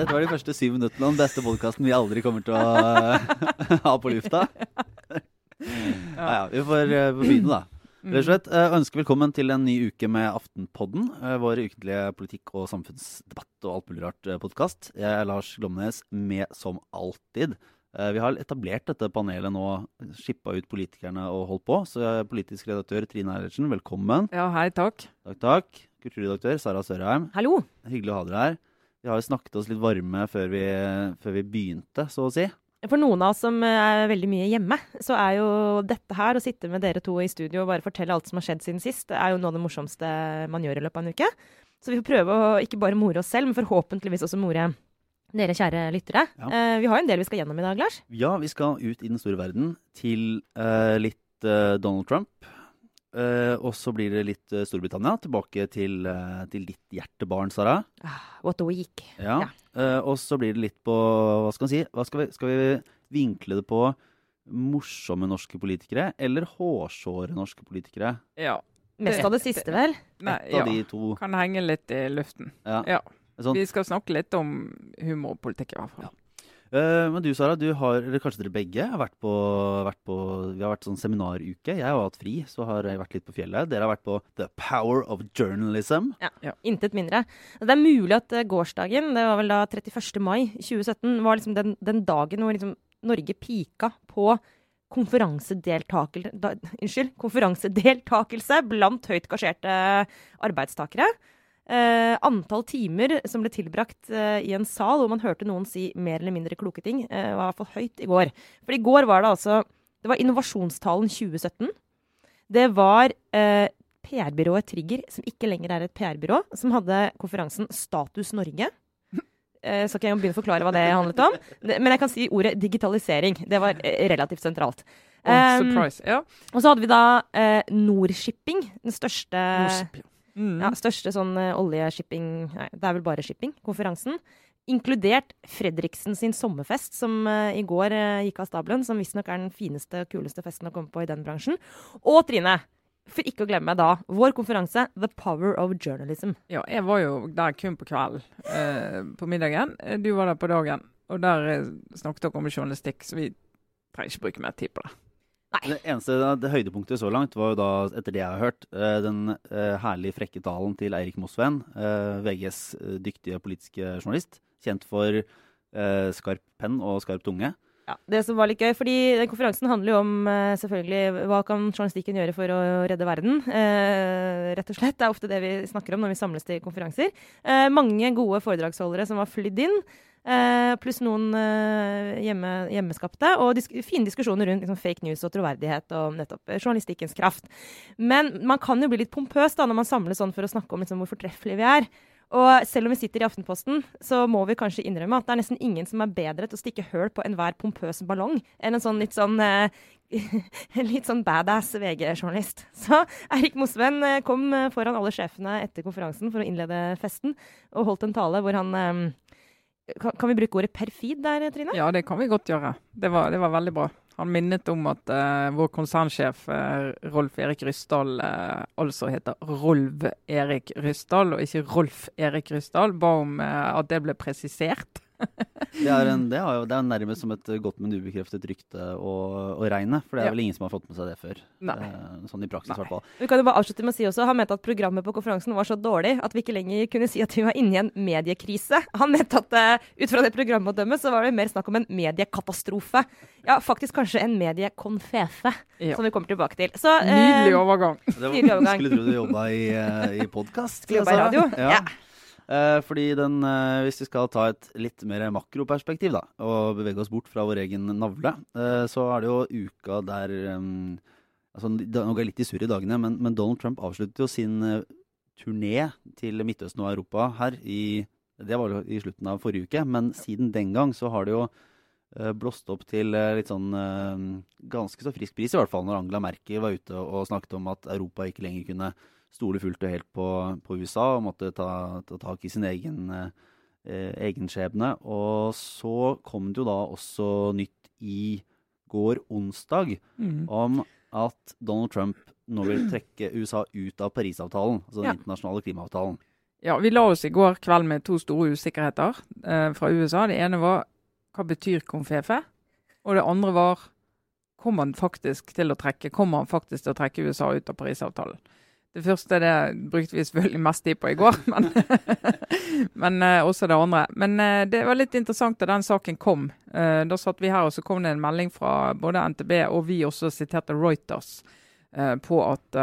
Dette var de første syv minuttene om beste podkasten vi aldri kommer til å ha på lufta. Ja, ja, vi får begynne, da. Mm. Rett og slett, uh, ønsker velkommen til en ny uke med Aftenpodden. Vår ukentlige politikk- og samfunnsdebatt og alt mulig rart podkast. Jeg er Lars Glomnes, med som alltid. Vi har etablert dette panelet nå, skippa ut politikerne og holdt på. Så politisk redaktør Trine Eilertsen, velkommen. Ja, hei, takk. Takk, takk. Kulturredaktør Sara Sørheim. Hallo. Hyggelig å ha dere her. Vi har jo snakket oss litt varme før vi, før vi begynte, så å si. For noen av oss som er veldig mye hjemme, så er jo dette her, å sitte med dere to i studio og bare fortelle alt som har skjedd siden sist, det er jo noe av det morsomste man gjør i løpet av en uke. Så vi får prøve å ikke bare more oss selv, men forhåpentligvis også more dere kjære lyttere. Ja. Eh, vi har jo en del vi skal gjennom i dag, Lars. Ja, vi skal ut i den store verden til eh, litt eh, Donald Trump. Eh, og så blir det litt uh, Storbritannia. Tilbake til, uh, til ditt hjertebarn, Sara. What a week. Ja. Yeah. Eh, og så blir det litt på Hva skal man si? Hva skal, vi, skal vi vinkle det på morsomme norske politikere eller hårsåre norske politikere? Ja. Mest av det siste, vel? Nei, Et av ja. de to. Kan henge litt i luften. Ja. Ja. Sånn. Vi skal snakke litt om humorpolitikk, i hvert fall. Eh, men du, Sara, du har, eller kanskje dere begge, har vært på, vært på Vi har vært sånn seminaruke. Jeg har hatt fri, så har jeg vært litt på fjellet. Dere har vært på The Power of Journalism. Ja, Intet mindre. Det er mulig at eh, gårsdagen, det var vel da 31. mai 2017, var liksom den, den dagen hvor liksom Norge pika på konferansedeltakelse, da, unnskyld, konferansedeltakelse blant høyt gasjerte arbeidstakere. Eh, antall timer som ble tilbrakt uh, i en sal hvor man hørte noen si mer eller mindre kloke ting, uh, var i hvert fall høyt i går. For i går var det altså Det var innovasjonstalen 2017. Det var PR-byrået Trigger, som ikke lenger er et PR-byrå, som hadde konferansen Status Norge. Eh, skal ikke jeg begynne å forklare hva det handlet om, men jeg kan si ordet digitalisering. Det var relativt sentralt. Oh, surprise. Ja. og så hadde vi da Nordshipping, den største Mm. ja, største sånn eh, oljeshipping Nei, det er vel bare shipping-konferansen. Inkludert Fredriksen sin sommerfest, som uh, i går uh, gikk av stabelen. Som visstnok er den fineste, og kuleste festen å komme på i den bransjen. Og Trine, for ikke å glemme da, vår konferanse The Power of Journalism. ja, jeg var jo der kun på kvelden. Uh, på middagen. Du var der på dagen. Og der snakket dere om journalistikk, så vi trenger ikke bruke mer tid på det. Det eneste det høydepunktet så langt var jo da, etter det jeg har hørt, eh, den herlige frekke talen til Eirik Mosveen, eh, VGs eh, dyktige politiske journalist. Kjent for eh, skarp penn og skarp tunge. Ja, det som var litt gøy, fordi den konferansen handler jo om eh, selvfølgelig hva kan journalistikken gjøre for å redde verden. Eh, rett og slett. Det er ofte det vi snakker om når vi samles til konferanser. Eh, mange gode foredragsholdere som har flydd inn. Eh, pluss noen eh, hjemme, hjemmeskapte. Og disk fine diskusjoner rundt liksom, fake news og troverdighet og nettopp eh, journalistikkens kraft. Men man kan jo bli litt pompøs da, når man samles sånn for å snakke om liksom, hvor fortreffelige vi er. Og selv om vi sitter i Aftenposten, så må vi kanskje innrømme at det er nesten ingen som er bedre til å stikke høl på enhver pompøs ballong enn en sånn litt sånn eh, litt sånn badass VG-journalist. Så Eirik Mosveen eh, kom eh, foran alle sjefene etter konferansen for å innlede festen, og holdt en tale hvor han eh, kan, kan vi bruke ordet perfid der, Trine? Ja, det kan vi godt gjøre. Det var, det var veldig bra. Han minnet om at uh, vår konsernsjef uh, Rolf Erik Ryssdal uh, altså heter Rolv Erik Ryssdal, og ikke Rolf Erik Ryssdal. Ba om at det ble presisert. Det er, en, det er jo det er nærmest som et godt, men ubekreftet rykte å, å regne. For det er Ja. vel ingen som har fått med seg det før. Nei. Eh, sånn i praksis, i hvert fall. Vi kan jo bare avslutte med å si også, Han mente at programmet på konferansen var så dårlig at vi ikke lenger kunne si at vi var inne i en mediekrise. Han mente at uh, ut fra det programmet å dømme, så var det mer snakk om en mediekatastrofe. Ja, faktisk kanskje en mediekonfefe, Ja. som vi kommer tilbake til. Så, eh, Nydelig overgang. Det var, Nydelig overgang. skulle tro du jobba i, uh, i podkast. Skulle jobba i radio. Ja. Eh, fordi den, eh, Hvis vi skal ta et litt mer makroperspektiv da, og bevege oss bort fra vår egen navle, eh, så er det jo uka der altså, Nå går jeg litt i surr i dagene, men, men Donald Trump avsluttet jo sin turné til Midtøsten og Europa her i Det var jo i slutten av forrige uke, men siden den gang så har det jo eh, blåst opp til eh, litt sånn eh, ganske så frisk pris, i hvert fall når Angela Merkel var ute og snakket om at Europa ikke lenger kunne stole fullt og helt på, på USA og måtte ta, ta tak i sin egen, eh, egen skjebne. Og så kom det jo da også nytt i går onsdag Mm. om at Donald Trump nå vil trekke USA ut av Parisavtalen, altså den Ja. internasjonale klimaavtalen. Ja, Vi la oss i går kveld med to store usikkerheter eh, fra USA. Det ene var hva betyr konfefe? Og det andre var kommer han faktisk til å trekke kommer han faktisk til å trekke USA ut av Parisavtalen. Det første det brukte vi selvfølgelig mest tid på i går, men, men uh, også det andre. Men uh, det var litt interessant da den saken kom. Uh, da satt vi her, og så kom det en melding fra både NTB og vi også siterte Reuters på at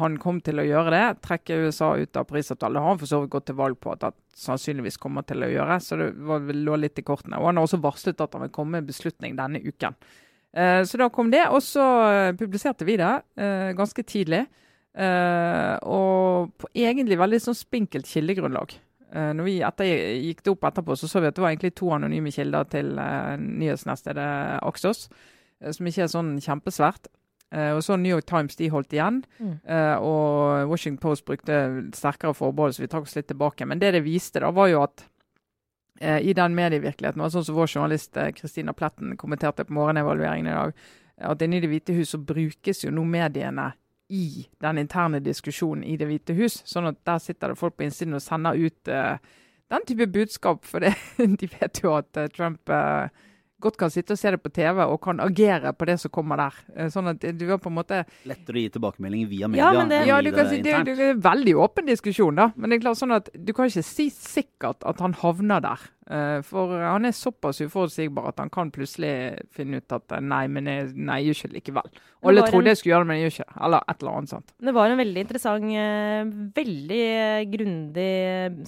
han kom til å gjøre det. Trekke USA ut av Parisavtalen. Det har han for så vidt gått til valg på at han sannsynligvis kommer til å gjøre. Så det var, lå litt i kortene. Og han har også varslet at han vil komme med beslutning denne uken. så da kom det. Og så publiserte vi det ganske tidlig. Uh, og på egentlig veldig sånn spinkelt kildegrunnlag. Uh, når vi etter, gikk det opp etterpå, så så vi at det var egentlig to anonyme kilder til uh, nyhetsnettstedet Axos, som ikke er sånn kjempesvært. og så New York Times de holdt igjen, mm. og Washington Post brukte sterkere forbehold, så vi trakk oss litt tilbake. Men det det viste, da, var jo at i den medievirkeligheten, og sånn som vår journalist Kristina Pletten kommenterte på morgenevalueringen i dag, at inne i Det hvite hus så brukes jo nå mediene i den interne diskusjonen i Det hvite hus. Sånn at der sitter det folk på innsiden og sender ut uh, den type budskap. For det, de vet jo at uh, Trump uh, godt kan sitte og se det på TV og kan agere på det som kommer der. Sånn at du har på en måte Lettere å gi tilbakemelding via media. Ja, det, ja du kan si, det, det, er en veldig åpen diskusjon, da. Men det er klart sånn at du kan ikke si sikkert at han havner der. Eh, for han er såpass uforutsigbar at han kan plutselig finne ut at eh, nei, men jeg, nei, jeg gjør ikke likevel. Alle trodde jeg skulle gjøre det, men jeg gjør ikke det. Eller et eller annet sånt. Det var en veldig interessant, eh, veldig grundig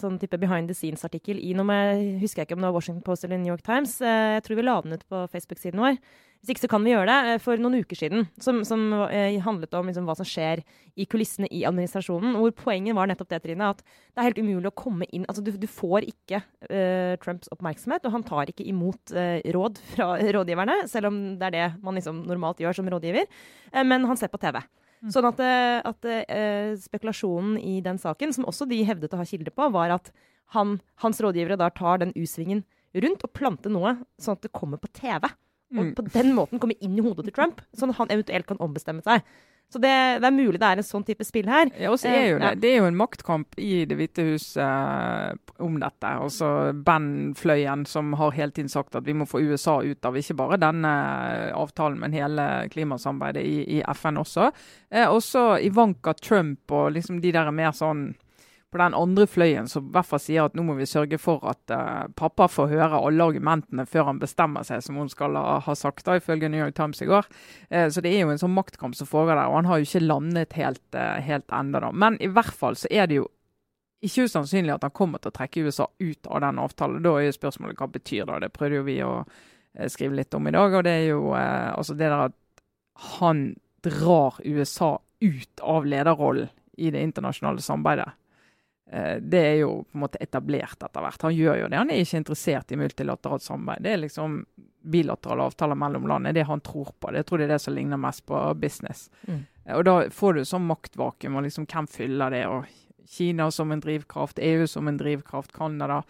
sånn type behind the scenes-artikkel i noe med, husker jeg ikke om det var Washington Post eller New York Times. Jeg tror vi la den ut på Facebook-siden vår. Hvis ikke så kan vi gjøre det. Eh, for noen uker siden, som, som eh, handlet om liksom, hva som skjer i kulissene i administrasjonen. Hvor poenget var nettopp det, Trine, at det er helt umulig å komme inn Altså, du, du får ikke uh, Trumps oppmerksomhet, og han tar ikke imot uh, råd fra rådgiverne, selv om det er det man liksom normalt gjør som rådgiver. Uh, men han ser på TV. Mm. Sånn at, at spekulasjonen i den saken, som også de hevdet å ha kilder på, var at han, hans rådgivere da tar den U-svingen rundt og planter noe sånn at det kommer på TV. Og mm. på den måten komme inn i hodet til Trump, sånn at han eventuelt kan ombestemme seg. Så det, det, er mulig det er en sånn type spill her. Ja, også er jo eh, det, det er jo en maktkamp i Det hvite hus eh, om dette. Altså Ben Fløyen som har hele tiden sagt at vi må få USA ut av ikke bare denne avtalen, men hele klimasamarbeidet i, i FN også. Eh, også Ivanka Trump og liksom de der mer sånn den andre fløyen som i hvert fall sier at nå må vi sørge for at uh, pappa får høre alle argumentene før han bestemmer seg, som hun skal ha, sagt, da, ifølge New York Times i går. Uh, så det er jo en sånn maktkamp som foregår der, og han har jo ikke landet helt, uh, helt enda da. Men i hvert fall så er det jo ikke usannsynlig at han kommer til å trekke USA ut av den avtalen. Da er jo spørsmålet hva betyr det? Det prøvde jo vi å skrive litt om i dag. og Det er jo altså det der at han drar USA ut av lederrollen i det internasjonale samarbeidet. Eh, det er jo på en måte etablert etter hvert. Han gjør jo det. Han er ikke interessert i multilateralt samarbeid. Det er liksom bilaterale avtaler mellom land. er det han tror på. Det jeg tror det er det som ligner mest på business. Mm. Og da får du sånn maktvakuum, og liksom hvem fyller det? og Kina som en drivkraft, EU som en drivkraft, Canada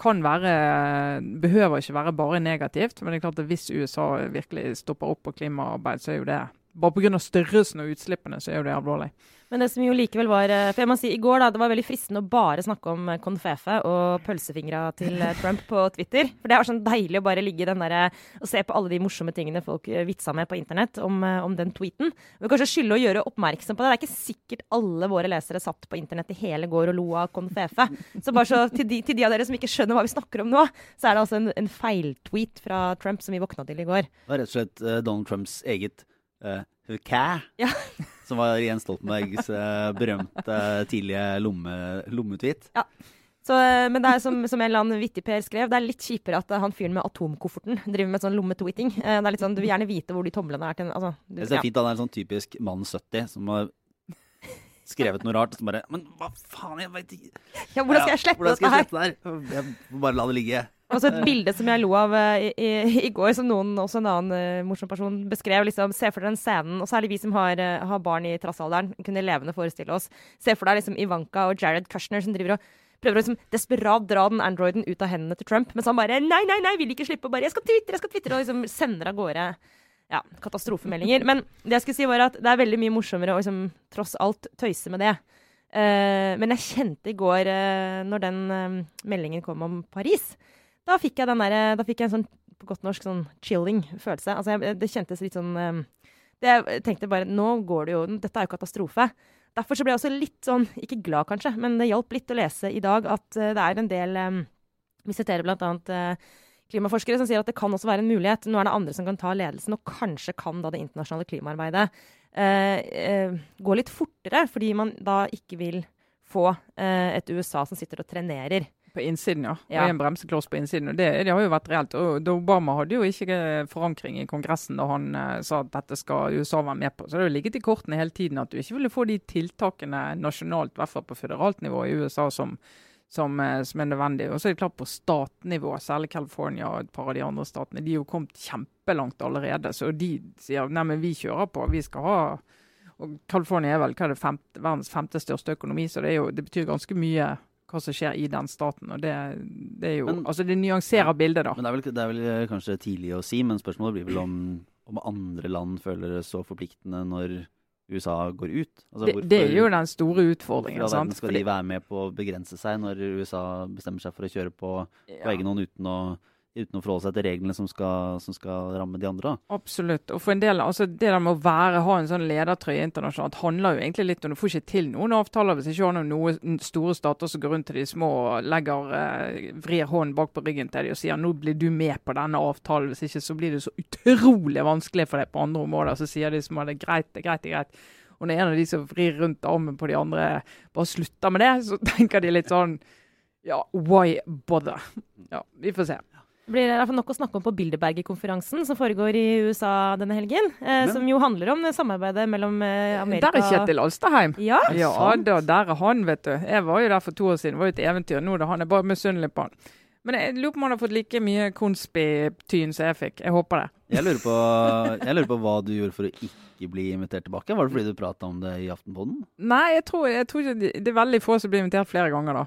kan være, behøver ikke være bare negativt. Men det er klart at hvis USA virkelig stopper opp på klimaarbeid, så er jo det bare pga. størrelsen og utslippene, så er jo det alvorlig. Men det som jo likevel var eh, For jeg må si, i går da, det var veldig fristende å bare snakke om konfefe og pølsefingra til eh, Trump på Twitter. For det var sånn deilig å bare ligge i den der, og se på alle de morsomme tingene folk eh, vitsa med på internett om, om den tweeten. Vi kanskje skylde å gjøre oppmerksom på det. Det er ikke sikkert alle våre lesere satt på internett i hele går og lo av konfefe. Så bare så til de, til de, av dere som ikke skjønner hva vi snakker om nå, så er det altså en, en feiltweet fra Trump som vi våkna til i går. Det var rett og slett Donald Trumps eget uh, Kæ, ja. som var Jens Stoltenbergs uh, berømte tidlige lomme, lommetvitt. Ja. Så, eh, men det er som, som en eller annen vittig Per skrev, det er litt kjipere at han fyren med atomkofferten driver med sånn lommetweeting. Det er litt sånn, Du vil gjerne vite hvor de tomlene er til altså, du, Det er fint, han er en sånn typisk mann 70 som har skrevet noe rart, og så bare Men hva faen, jeg veit ikke Ja, Hvordan skal jeg slette ja, dette her? Jeg må bare la det ligge. Og så et bilde som jeg lo av i, i, i, går, som noen, også en annen uh, morsom person beskrev. liksom, Se for deg den scenen, og særlig vi som har, uh, har barn i trassalderen, kunne levende forestille oss. Se for deg liksom Ivanka og Jared Kushner som driver og prøver å liksom desperat dra den androiden ut av hendene til Trump, mens han bare nei, nei, nei, vil ikke slippe. bare, jeg skal twitre, jeg skal twitre, Og liksom sender av gårde ja, katastrofemeldinger. Men det jeg skulle si var at det er veldig mye morsommere å liksom, tross alt tøyse med det Uh, men jeg kjente i går, uh, når den uh, meldingen kom om Paris, da fikk jeg der, da fikk jeg en sånn på godt norsk sånn chilling følelse. Altså, jeg, det kjentes litt sånn eh, det, Jeg tenkte bare Nå går det jo Dette er jo katastrofe. Derfor så ble jeg også litt sånn, ikke glad kanskje, men det hjalp litt å lese i dag at uh, det er en del um, Vi siterer bl.a. Uh, klimaforskere som sier at det kan også være en mulighet. Nå er det andre som kan ta ledelsen, og kanskje kan da det internasjonale klimaarbeidet uh, gå litt fortere, fordi man da ikke vil få et USA som sitter og trenerer. På innsiden, ja. Ja. Og en bremsekloss på innsiden. og det, det har jo vært reelt. Og Obama hadde jo ikke forankring i Kongressen da han eh, sa at dette skal USA være med på. Så det har jo ligget i kortene hele tiden at du ikke ville få de tiltakene nasjonalt, i hvert fall på føderalt nivå i USA, som, som, eh, som er nødvendig. Og så er det klart på statnivå, særlig California og et par av de andre statene, de er jo kommet kjempelangt allerede. Så de sier nei, men vi kjører på, vi skal ha og California er vel hva er det, femte, verdens femte største økonomi, så det, jo, det betyr ganske mye hva som skjer i den staten. og Det, det jo, Men- altså det nyanserer bildet, da. Men det er, vel, det er vel eh, kanskje tidlig å si, men spørsmålet blir vel om, om andre land føler det så forpliktende når USA går ut. Altså, Det, det er jo den store utfordringen. Hvorfor sant? skal de være med på å begrense seg når USA bestemmer seg for å kjøre på på Ja. egen hånd uten å, uten å forholde seg til reglene som skal, som skal ramme de andre? Absolutt. Og for en del, altså Det der med å være, ha en sånn ledertrøye internasjonalt handler jo egentlig litt om Du får ikke til noen avtaler hvis ikke har noen store stater som går rundt til de små og legger, eh, vrir hånden bak på ryggen til de og sier nå blir du med på denne avtalen. Hvis ikke så blir det så utrolig vanskelig for deg på andre områder. Så sier de som har det greit, det er greit, det er greit. Og når en av de som vrir rundt armen på de andre, bare slutter med det, så tenker de litt sånn Ja, why bother? Ja, vi får se. Det blir i hvert fall nok å snakke om på Bilderberger-konferansen som foregår i USA denne helgen. Eh, som jo handler om samarbeidet mellom eh, Amerika Der er Kjetil Alstaheim. Ja, Ja da, der er han, vet du. Jeg var jo der for to år siden. Det var jo et eventyr. Nå er han. Er bare misunnelig på han. Men jeg lurer på om han har fått like mye konspi-tyn som jeg fikk. Jeg håper det. Jeg lurer, på, jeg lurer på hva du gjorde for å ikke bli invitert tilbake. Var det fordi du prata om det i Aftenpodden? Nei, jeg tror, jeg tror ikke Det er veldig få som blir invitert flere ganger, da.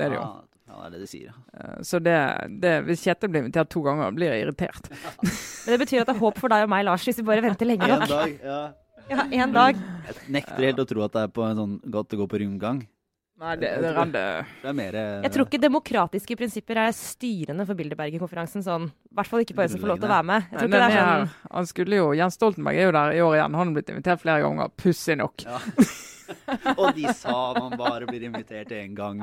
Det er det jo. Ja, det er det de sier. ja. Eh, Så det, det, hvis Kjetil blir invitert to ganger, blir jeg irritert. Men det betyr at det er håp for deg og meg, Lars, hvis vi bare venter lenge En dag, ja. Ja, en dag. Jeg nekter helt å tro at det er på en sånn godt å gå på rundgang. Nei, det, det renner Det er mer Jeg tror ikke demokratiske prinsipper er styrende for Bilderberger-konferansen. Sånn. I hvert fall ikke på en som får lov til å være med. Jeg tror Nei, ikke det er er sånn. Han skulle jo, Jens Stoltenberg er jo der i år igjen. Han har blitt invitert flere ganger. Pussig nok. Ja. Og de sa man bare blir invitert én gang.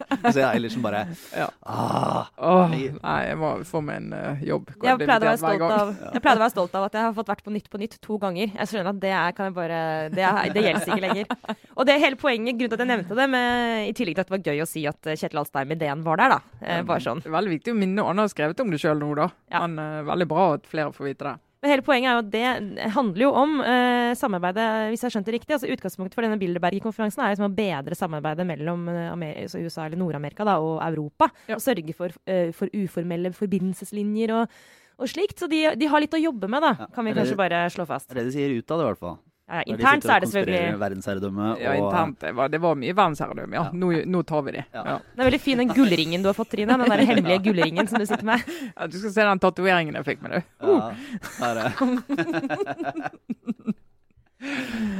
Så jeg Eilertsen bare Ja. ah, Åh, Nei. jeg må få meg en uh, jobb. jeg pleide, å være stolt av, jeg pleide å være stolt av at jeg har fått vært på Nytt på Nytt to ganger. Jeg skjønner at det er, kan jeg bare, det, er, det gjelder ikke lenger. Og det er hele poenget, grunnen til at jeg nevnte det, med, i tillegg til at det var gøy å si at eh, Kjetil Alstheim-ideen var der, da. Eh, bare sånn. Det er veldig viktig å minne, og han har skrevet om det sjøl nå, da. Ja. Men uh, veldig bra at flere får vite det. Men hele poenget er jo at det handler jo om uh, samarbeidet, hvis jeg skjønte det riktig. altså Utgangspunktet for denne Bilderberg-konferansen er liksom å bedre samarbeidet mellom eh, altså USA eller Nord-Amerika da, og Europa. Ja. Og sørge for, uh, for uformelle forbindelseslinjer og, og slikt. Så de, de har litt å jobbe med, da, Ja. kan vi det- kanskje bare slå fast. Det er det de sier utad, i hvert fall. Ja, internt så er det selvfølgelig Verdensherredømme Ja, internt. Det var, det var mye verdensherredømme, ja. Ja. Nå, nå tar vi det. Ja. Ja. Det er veldig fin den gullringen du har fått, Trine. Den der hemmelige gullringen som du sitter med. Ja, du skal se den tatoveringen jeg fikk med deg. Ja, her er.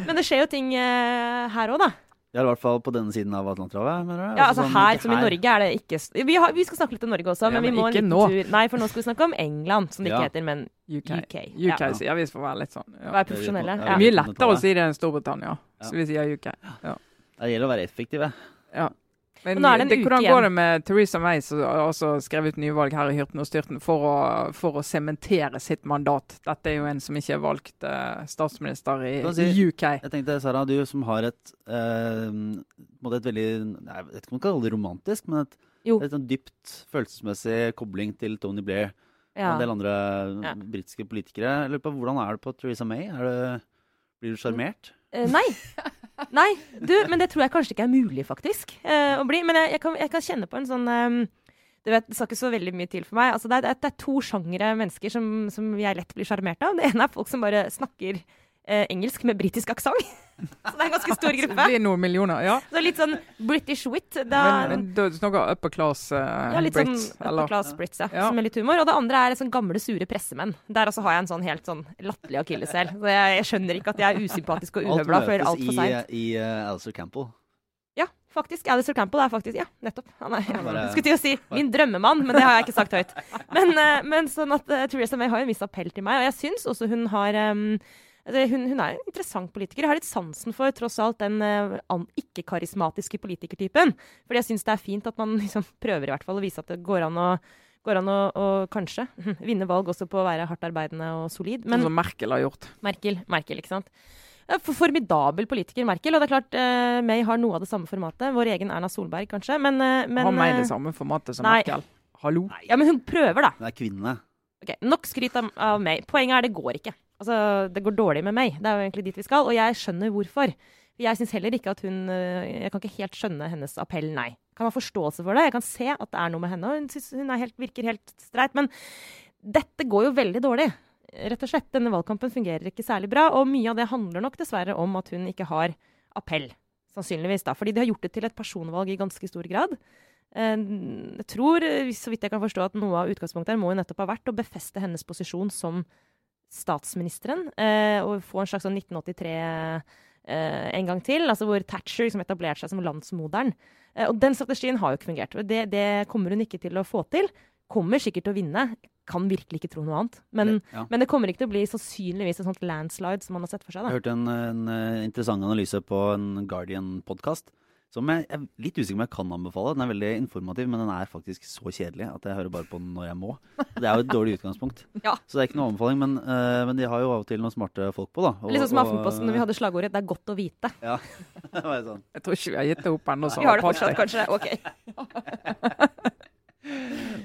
Men det skjer jo ting eh, her òg, da. Ja, i hvert fall på denne siden av Atlanterhavet, mener du? Ja, altså sånn, her, som i Norge, er det ikke vi, har, vi skal snakke litt om Norge også, Ja, men vi må en liten nå. tur Nei, for nå skal vi snakke om England, som det ikke Ja. heter, men UK. UK. UK Ja. sier vi for å være litt sånn. Ja. Være profesjonelle. Ja, Det er mye lettere å si det enn Storbritannia, Ja. så vi sier UK. Det gjelder å være effektive. Ja. Men Og nå er det en uke hvordan igjen. går det med Theresa May, som også skrevet ut nyvalg her i Hyrten og Styrten, for å, for å sementere sitt mandat? Dette er jo en som ikke er valgt uh, statsminister i, si- i UK. Jeg tenkte, Sara, du som har et eh, måte et veldig Jeg vet ikke om man kan kalle det romantisk, men et, et sånn dypt følelsesmessig kobling til Tony Blair og Ja. en del andre Ja. britiske politikere. Jeg lurer på, Hvordan er det på Theresa May? Er det, blir du sjarmert? Eh, nei. Nei, du, men det tror jeg kanskje ikke er mulig, faktisk, uh, å bli. Men jeg, jeg, kan, jeg kan kjenne på en sånn um, du vet, Det skal ikke så veldig mye til for meg. Altså, det, er, det er to sjangere mennesker som, som jeg lett blir sjarmert av. Det ene er folk som bare snakker uh, engelsk med britisk aksent. Så det er en ganske stor gruppe. Det blir noen millioner, ja. Så litt sånn British wit. Da, Men, men du snakker upper class uh, ja, litt Brits, sånn eller? upper class Brits, ja. Ja. Som er litt humor. Og det andre er sånn gamle, sure pressemenn. Der også har jeg en sånn helt sånn latterlig akilleshæl. Så jeg, jeg skjønner ikke at jeg er usympatisk og uhøvla før møtes seint. i, møtes i uh, Alistair Campbell. Ja, faktisk. Alistair Campbell er faktisk Ja, nettopp. Han er, ja. Jeg skulle til å si min drømmemann, men det har jeg ikke sagt høyt. Men, eh, men sånn at uh, Theresa May har jo en viss appell til meg, og jeg syns også hun har um, altså, hun, hun er en interessant politiker. Jeg har litt sansen for tross alt den uh, ikke-karismatiske politikertypen. Fordi jeg syns det er fint at man liksom prøver i hvert fall å vise at det går an å Går an å, å kanskje vinne valg også på å være hardt arbeidende og solid. Sånn Men som Merkel har gjort. Merkel, Merkel, ikke sant. For formidabel politiker, Merkel. Og det er klart, eh, May har noe av det samme formatet. Vår egen Erna Solberg, kanskje. Men, eh, men har meg eh, det samme formatet som nei. Merkel. Hallo? Ja, men hun prøver, da. Hun er kvinne. Ok, Nok skryt av, av May. Poenget er det går ikke. Altså, Det går dårlig med meg. Det er jo egentlig dit vi skal. Og jeg skjønner hvorfor. Jeg syns heller ikke at hun eh, Jeg kan ikke helt skjønne hennes appell, nei. Kan ha forståelse for det. Jeg kan se at det er noe med henne. Og hun, hun helt, virker helt streit. Men dette går jo veldig dårlig. Rett og slett. Denne valgkampen fungerer ikke særlig bra. Og mye av det handler nok dessverre om at hun ikke har appell. Sannsynligvis, da. Fordi de har gjort det til et personvalg i ganske stor grad. Eh, Jeg tror, eh, så vidt jeg kan forstå, at noe av utgangspunktet her må jo nettopp ha vært å befeste hennes posisjon som statsministeren. eh, Og få en slags sånn 1983 eh, en gang til, altså hvor Thatcher liksom etablerte seg som landsmoderen. Eh, Og den strategien har jo ikke fungert. Det, det kommer hun ikke til å få til. Kommer sikkert til å vinne. Kan virkelig ikke tro noe annet. Men, Ja. men det kommer ikke til å bli sannsynligvis et sånt landslide som man har sett for seg. Jeg hørte en, en interessant analyse på en Guardian-podkast. Som jeg jeg er litt usikker om jeg kan anbefale. Den er veldig informativ, men den er faktisk så kjedelig at jeg hører bare på den når jeg må. Det er jo et dårlig utgangspunkt. Ja. Så det er ikke noe anbefaling, men, uh, men de har jo av og til noen smarte folk på, da. Og- Litt sånn som Aftenposten når vi hadde slagordet 'Det er godt å vite'. Ja, det var sånn. Jeg tror ikke vi har gitt det opp ennå. så Vi har det fortsatt, kanskje? OK.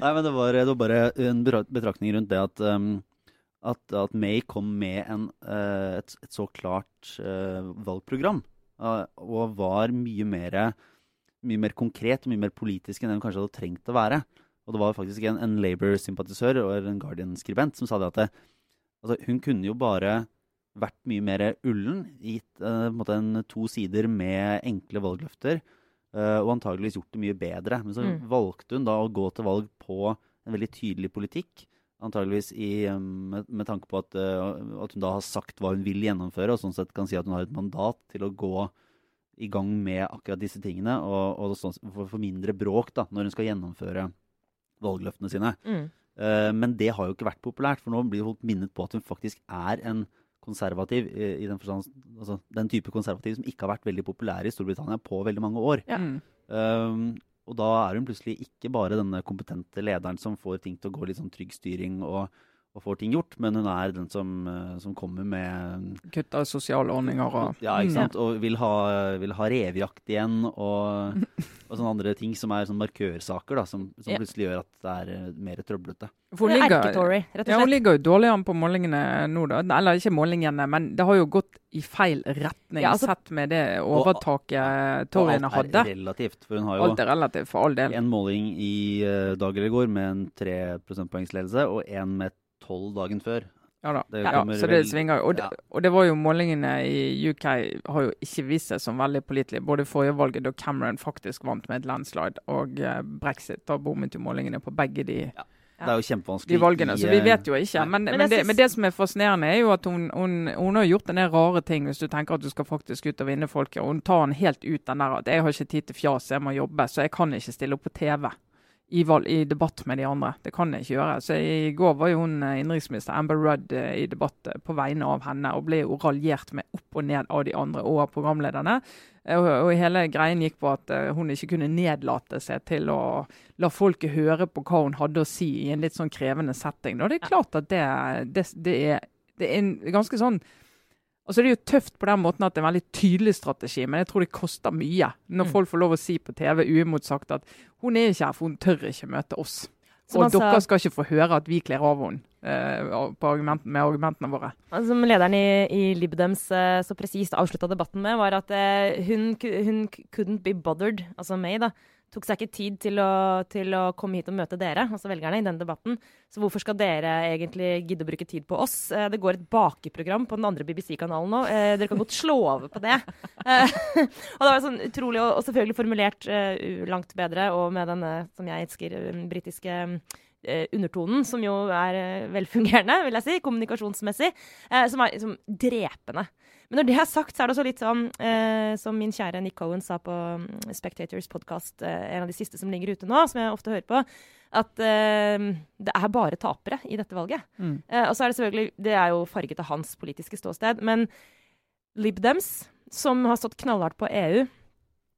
Nei, men det var, det var bare en betraktning rundt det at, um, at, at May kom med en, uh, et, et så klart uh, valgprogram. Eh, og var mye mer, mye mer konkret og mye mer politisk enn det hun kanskje hadde trengt å være. Og det var faktisk en, en Labour-sympatisør og en Guardian-skribent som sa det at det, altså, hun kunne jo bare vært mye mer ullen, gitt uh, en, måte en to sider med enkle valgløfter. uh, og antageligvis gjort det mye bedre. Men så Mm. valgte hun da å gå til valg på en veldig tydelig politikk. Antageligvis i, med, med tanke på at, eh, at hun da har sagt hva hun vil gjennomføre, og sånn sett kan si at hun har et mandat til å gå i gang med akkurat disse tingene, og, og sånn, for, for mindre bråk da, når hun skal gjennomføre valgløftene sine. Mm. Uh, men det har jo ikke vært populært, for nå blir folk minnet på at hun faktisk er en konservativ, i, i den, forstand, altså, den type konservativ som ikke har vært veldig populær i Storbritannia på veldig mange år. Ja. Mm. Um, og da er hun plutselig ikke bare denne kompetente lederen som får ting til å gå litt sånn trygg styring og, og får ting gjort, men hun er den som, eh, som kommer med Kutter i sosiale ordninger og Ja, ikke sant. Og vil ha, vil ha revejakt igjen og, og sånne andre ting som er sånn markørsaker, da, som, som Ja. plutselig gjør at det er eh, mer trøblete. For Hun ligger, rett ligger, slett. ja, hun ligger jo dårlig an på målingene nå, da. Eller ikke målingene, men det har jo gått i feil retning, Ja, altså- sett med det Og- overtaket Og hadde. alt er relativt, for hun har jo Alt er relativt, for all del. en måling i uh, dag eller i går med en tre prosentpoengsledelse, og en med 12 dagen før. Ja da. Det Ja, så det svinger jo. Og, det- ja. og det var jo målingene i UK har jo ikke vist seg som veldig pålitelige. Både forrige valget, da Cameron faktisk vant med et landslide, og eh, brexit. Da bommet jo målingene på begge de, Det er jo kjempevanskelig. de valgene. Så vi eh, vet jo ikke. Men, Men men, det, men det som er fascinerende, er jo at hun, hun, hun har gjort en del rare ting, hvis du tenker at du skal faktisk ut og vinne folket. Og hun tar den helt ut den der at jeg har ikke tid til fjas, jeg må jobbe, så jeg kan ikke stille opp på TV. I, valg, I debatt med de andre. Det kan jeg ikke gjøre. Så I går var jo hun eh, innenriksminister Amber Rudd eh, i debatt eh, på vegne av henne, og ble jo raljert med opp og ned av de andre og av programlederne. Og, og hele greien gikk på at hun ikke kunne nedlate seg til å la folket høre på hva hun hadde å si i en litt sånn krevende setting. Og det er klart at det, det, det, er, det er en ganske sånn Altså så er det jo tøft på den måten at det er en veldig tydelig strategi, men jeg tror det koster mye når Mm. folk får lov å si på TV uimotsagt at hun er ikke her, for hun tør ikke møte oss. Som og altså, dere skal ikke få høre at vi kler av henne eh, på argument, med argumentene våre. Altså, Som lederen i, i Libdems eh, så presist avslutta debatten med, var at eh, hun, hun couldn't be bothered, altså meg, da, tok seg ikke tid til å, til å komme hit og møte dere, altså velgerne, i den debatten. Så hvorfor skal dere egentlig gidde å bruke tid på oss? Eh, det går et bakeprogram på den andre BBC-kanalen nå. Eh, dere kan godt slå over på det. Eh, og det var sånn utrolig, og, selvfølgelig formulert langt bedre, og med denne, som jeg elsker, britiske undertonen, som jo er velfungerende, vil jeg si, kommunikasjonsmessig, som er liksom drepende. Men når det er sagt, så er det også litt sånn, eh, som min kjære Nick Cohen sa på mm, Spectators podkast, eh, en av de siste som ligger ute nå, som jeg ofte hører på, at eh, det er bare tapere i dette valget. Mm. Eh, og så er det selvfølgelig Det er jo farget av hans politiske ståsted. Men Lib Dems, som har stått knallhardt på EU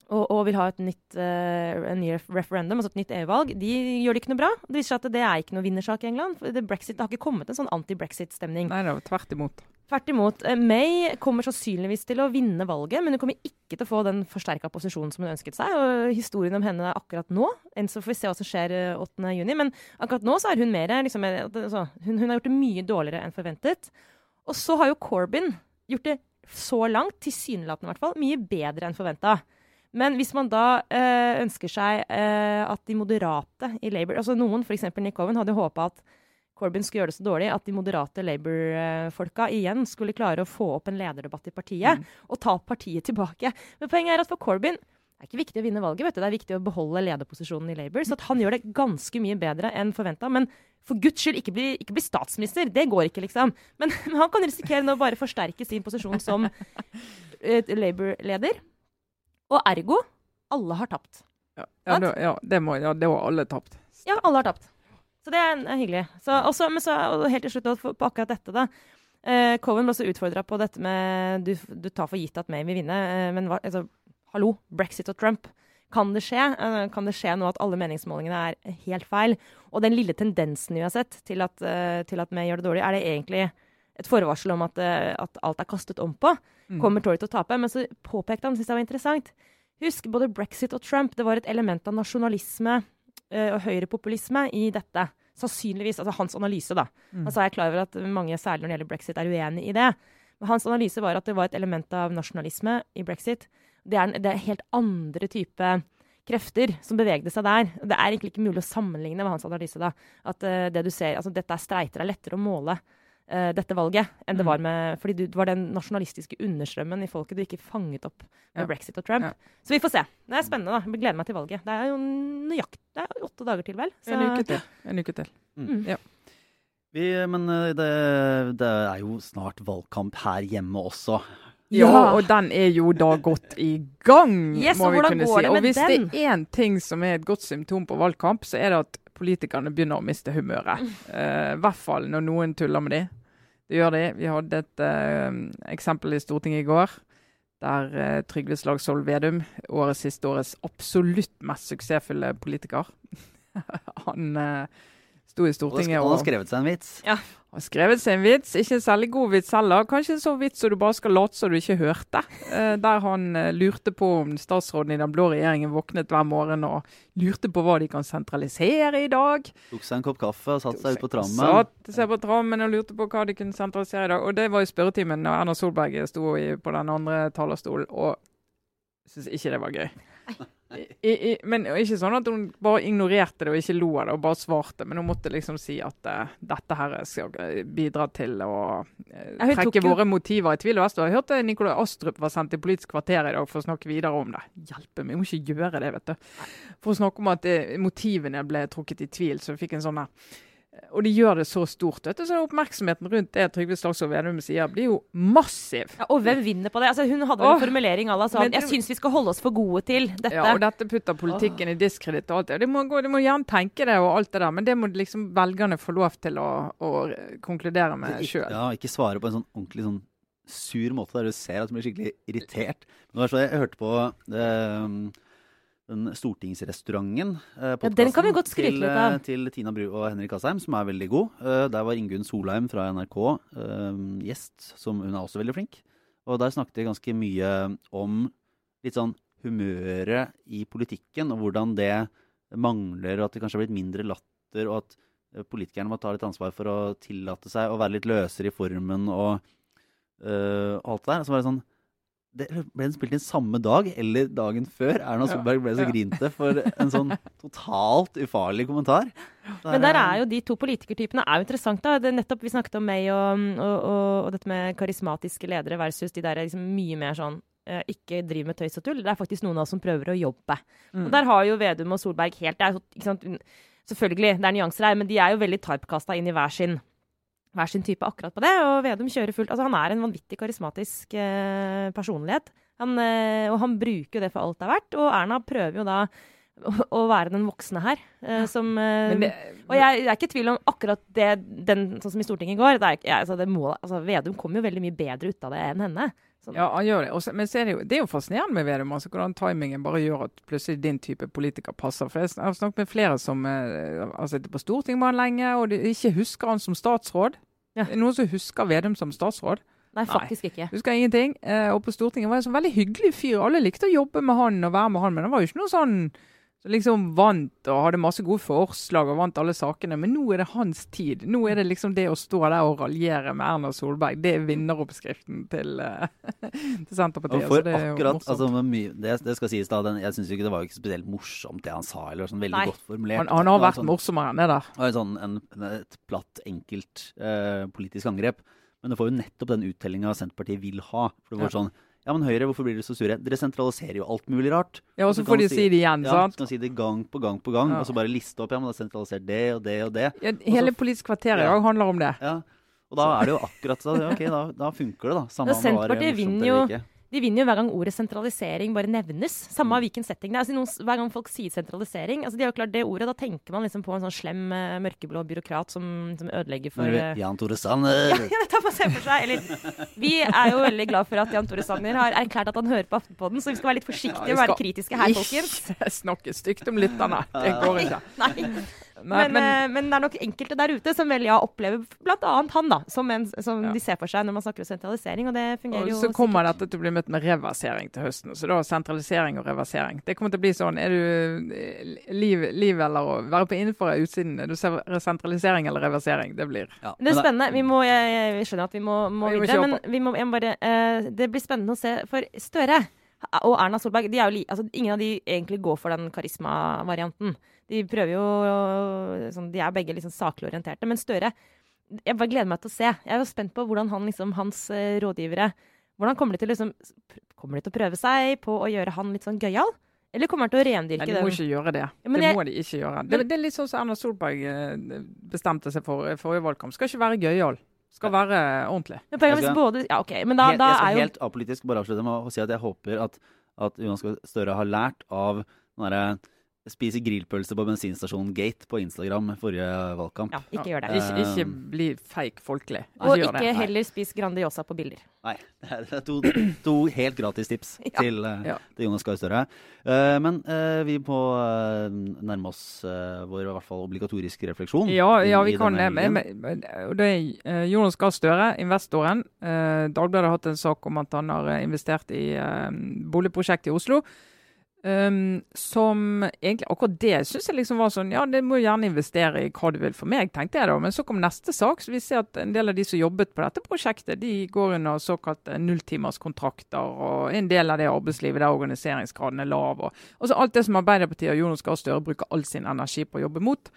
og, og vil ha et nytt, uh, en ny referendum, altså et nytt EU-valg, de gjør det ikke noe bra. Det viser seg at det er ikke noe vinnersak i England. For det, Brexit, det har ikke kommet en sånn anti-brexit-stemning. Nei da, tvert imot. Tvert imot. eh, May kommer sannsynligvis til å vinne valget, men hun kommer ikke til å få den forsterka posisjonen som hun ønsket seg. Og historien om henne er akkurat nå Enn så får vi se hva som skjer eh, 8. juni. Men akkurat nå så er hun mer liksom, eh, altså, hun, hun har gjort det mye dårligere enn forventet. Og så har jo Corbyn gjort det så langt, tilsynelatende i hvert fall, mye bedre enn forventa. Men hvis man da eh, ønsker seg eh, at de moderate i Labour altså Noen, f.eks. Nick Owen, hadde håpa at Corbyn skulle gjøre det så dårlig at de moderate Labour-folka igjen skulle klare å få opp en lederdebatt i partiet og ta partiet tilbake. Men poenget er at for Corbyn det er ikke viktig å vinne valget, vet du. det er viktig å beholde lederposisjonen i Labour. Så at han gjør det ganske mye bedre enn forventa. Men for guds skyld, ikke bli, ikke bli statsminister. Det går ikke, liksom. Men, men han kan risikere nå bare forsterke sin posisjon som uh, Labour-leder. Og ergo alle har tapt. Ja, ja, det, ja, det må, ja, det var alle tapt. Ja, alle har tapt. Så det er, er hyggelig. Så, også, men så helt til slutt på på akkurat dette, da. Eh, Cohen ble også utfordra på dette med du, du tar for gitt at May vil vinne, eh, men hva, altså, hallo, brexit og Trump. Kan det skje? Eh, kan det skje nå at alle meningsmålingene er helt feil? Og den lille tendensen vi har sett til at, eh, til at May gjør det dårlig, er det egentlig et forvarsel om at, eh, at alt er kastet om på? Mm. Kommer Tory til å tape? Men så påpekte han, synes jeg var interessant Husk, både brexit og Trump, det var et element av nasjonalisme eh, og høyrepopulisme i dette. Sannsynligvis. Altså hans analyse, da. Mm. Altså, jeg er klar over at mange, særlig når det gjelder brexit, er uenig i det. Men hans analyse var at det var et element av nasjonalisme i brexit. Det er, det er helt andre type krefter som bevegde seg der. Det er egentlig ikke mulig å sammenligne med hans analyse. da. At uh, det du ser, altså Dette er streiter. Er lettere å måle eh, dette valget enn det Mm. var med Fordi du, det var den nasjonalistiske understrømmen i folket du ikke fanget opp med Ja. brexit og Trump. Ja. Så vi får se. Det er spennende. da. Jeg gleder meg til valget. Det er jo nøyaktig Det er åtte dager til, vel? Så, En uke til. En uke til. Mm. Ja. Vi, men eh, det, det er jo snart valgkamp her hjemme også. Ja, Ja. og den er jo da gått i gang, Yes, må vi hvordan kunne si. Og hvis den? det er én ting som er et godt symptom på valgkamp, så er det at politikerne begynner å miste humøret. Uh, I hvert fall når noen tuller med de. Det gjør de. Vi hadde et uh, eksempel i Stortinget i går. Der uh, Trygve Slagsvold Vedum, årets siste årets absolutt mest suksessfulle politiker Han eh, sto i Og Stortinget har skrevet seg en vits. Ja. har skrevet seg en vits, ikke en særlig god vits heller. Kanskje en sånn vits som du bare skal late som du ikke hørte. Eh, der han eh, lurte på om statsråden i den blå regjeringen våknet hver morgen og lurte på hva de kan sentralisere i dag. Tok seg en kopp kaffe og satte seg ut på trammen. Satte seg på trammen og lurte på hva de kunne sentralisere i dag. Og det var i spørretimen når Erna Solberg sto på den andre talerstolen og syntes ikke det var gøy. I, i, men ikke sånn at hun bare ignorerte det og ikke lo av det og bare svarte, men hun måtte liksom si at uh, dette her skal eh, bidra til å uh, trekke våre jo- motiver i tvil. Og Jeg hørte Nikolai Astrup var sendt til Politisk kvarter i dag for å snakke videre om det. Hjelpe meg, jeg må ikke gjøre det, vet du. For å snakke om at uh, motivene ble trukket i tvil, så vi fikk en sånn der og de gjør det så stort. vet du, så Oppmerksomheten rundt det Trygve Slagsvold Vedum sier, blir jo massiv. Ja, og hvem vinner på det? Altså, hun hadde vel en formulering à la sånn men Jeg det- syns vi skal holde oss for gode til dette. Ja, og dette putter politikken i diskreditt og alt det. De må, de må gjerne tenke det og alt det der, men det må liksom velgerne få lov til å, å konkludere med sjøl. Ja, ikke svare på en sånn ordentlig sånn sur måte der du ser at du blir skikkelig irritert. Men det var så jeg hørte på eh, den stortingsrestauranten. Eh, Ja, den kan vi godt skryte litt av. Til, Til Tina Bru og Henrik Asheim, som er veldig god. Eh, der var Ingunn Solheim fra NRK eh, gjest, som hun er også veldig flink. Og der snakket vi ganske mye om litt sånn humøret i politikken, og hvordan det mangler, og at det kanskje har blitt mindre latter, og at eh, politikerne må ta litt ansvar for å tillate seg å være litt løsere i formen og, eh, og alt det der. Så var det sånn det ble den spilt inn samme dag eller dagen før Erna Solberg ble så Ja. grinte for en sånn totalt ufarlig kommentar. Men der er jo de to politikertypene er jo interessant. da. Det er nettopp Vi snakket om meg og, og, og, og dette med karismatiske ledere versus de der liksom mye mer sånn eh, ikke driver med tøys og tull. Det er faktisk noen av oss som prøver å jobbe. Mm. Og Der har jo Vedum og Solberg helt det er? Selvfølgelig, det er nyanser her, men de er jo veldig typecasta inn i hver sin, hver sin type akkurat på det. Og Vedum kjører fullt Altså, han er en vanvittig karismatisk eh, personlighet. Han, eh, og han bruker jo det for alt det er verdt. Og Erna prøver jo da å, være den voksne her, eh, som uh, det, og jeg, jeg er ikke i tvil om akkurat det, den, sånn som i Stortinget i går. Det er, altså, det må, altså, Vedum kom jo veldig mye bedre ut av det enn henne. Sånn. Ja, han gjør det. Også, men er det, jo, det er jo fascinerende med Vedum. altså Hvordan timingen bare gjør at plutselig din type politiker passer. For Jeg har snakket med flere som eh, har sittet på Stortinget med han lenge, og de ikke husker han som statsråd. Ja. Noen som husker Vedum som statsråd? Nei, faktisk ikke. Husker ingenting. Og på Stortinget var han en sånn veldig hyggelig fyr. Alle likte å jobbe med han og være med han, men han var jo ikke noe sånn som liksom vant og hadde masse gode forslag og vant alle sakene. Men nå er det hans tid. Nå er det liksom det å stå der og raljere med Erna Solberg. Det er vinneroppskriften til, eh, til Senterpartiet. Og for altså, det er jo akkurat, morsomt. altså, mye, det, det skal sies da, den, Jeg syns ikke det var ikke spesielt morsomt det han sa. eller sånn Veldig Nei. godt formulert. han, han har vært sånn, morsommere enn det der. sånn, en, et platt, enkelt eh, politisk angrep. Men det får jo nettopp den uttellinga Senterpartiet vil ha. For det var Ja. sånn Ja, men Høyre, hvorfor blir dere så sure? Dere sentraliserer jo alt mulig rart. Ja, Og så får de si det igjen, Ja, sant? så kan de si det gang på gang på gang, Ja. og så bare liste opp. Ja, men det er sentralisert det og det og det. Ja, hele Politisk kvarter i Ja. dag handler om det. Ja. Og da er det jo akkurat sånn. Ok, da, da funker det, da. Samme Ja, det Senterpartiet vinner jo- ikke. De vinner jo hver gang ordet sentralisering bare nevnes. Samme av hvilken setting det er. Altså, noen, hver gang folk sier sentralisering, altså de har jo klart det ordet, da tenker man liksom på en sånn slem, eh, mørkeblå byråkrat som, som ødelegger for uh... Jan Tore Sanner. ja, ja, dette får se for seg. Eller, vi er jo veldig glad for at Jan Tore Sanner har erklært at han hører på Aftenpodden, så vi skal være litt forsiktige Ja, og være kritiske her, folkens. Ikke snakke stygt om lytterne. Det går ikke. Nei. Nei, Men, eh, men det er nok enkelte der ute som vel ja opplever bl.a. han da, som en som Ja. de ser for seg når man snakker om sentralisering, og det fungerer Og jo så kommer sikkert. dette til å bli møtt med reversering til høsten. Så da sentralisering og reversering. Det kommer til å bli sånn Er du eh, liv, liv eller å være på innenfor eller utsiden? Er du ser- sentralisering eller reversering? Det blir Ja, det er spennende. Vi må, jeg, jeg skjønner at vi må, må Vi må videre, kjøre men vi må, jeg må bare, uh, det blir spennende å se. For Støre og Erna Solberg de er jo li, altså, Ingen av de egentlig går for den karisma-varianten. De prøver jo sånn, De er begge liksom saklig orienterte. Men Støre Jeg bare gleder meg til å se. Jeg er jo spent på hvordan han, liksom, hans eh, rådgivere Hvordan kommer de til liksom, Kommer de til å prøve seg på å gjøre han litt sånn gøyal? Eller kommer han til å Nei, det? de må den? ikke gjøre det. Ja, det jeg- må de ikke gjøre. Det, det er litt sånn som Erna Solberg eh, bestemte seg for i forrige valgkamp. Skal ikke være gøyal. Skal være ordentlig. Men Jeg hvis skal- både Ja, okay. Men da, helt, da jeg skal er jo helt apolitisk bare avslutte med å si at jeg håper at, at Jonas Gahr Støre har lært av den derre spise grillpølse på bensinstasjonen Gate på Instagram forrige valgkamp. Ja, ikke gjør det. Ikke, ikke Um, bli fake folkelig. Og gjør ikke heller spis Grandiosa på bilder. Nei, det er to, to helt gratis tips Ja. til, eh, Ja. til Jonas Gahr Støre. Uh, men uh, vi må uh, nærme oss eh, vår i hvert fall obligatoriske refleksjon. Ja, ja, vi kan det. Men, men, det er eh, Jonas Gahr Støre, investoren. Eh, Dagbladet har hatt en sak om at han har eh, investert i eh, boligprosjekt i Oslo. Um, som egentlig Akkurat det syns jeg liksom var sånn Ja, det må gjerne investere i hva du vil for meg, tenkte jeg da. Men så kom neste sak, så vi ser at en del av de som jobbet på dette prosjektet, de går under såkalte nulltimerskontrakter, og en del av det arbeidslivet der organiseringsgraden er lav. og så Alt det som Arbeiderpartiet og Jonas Gahr Støre bruker all sin energi på å jobbe mot.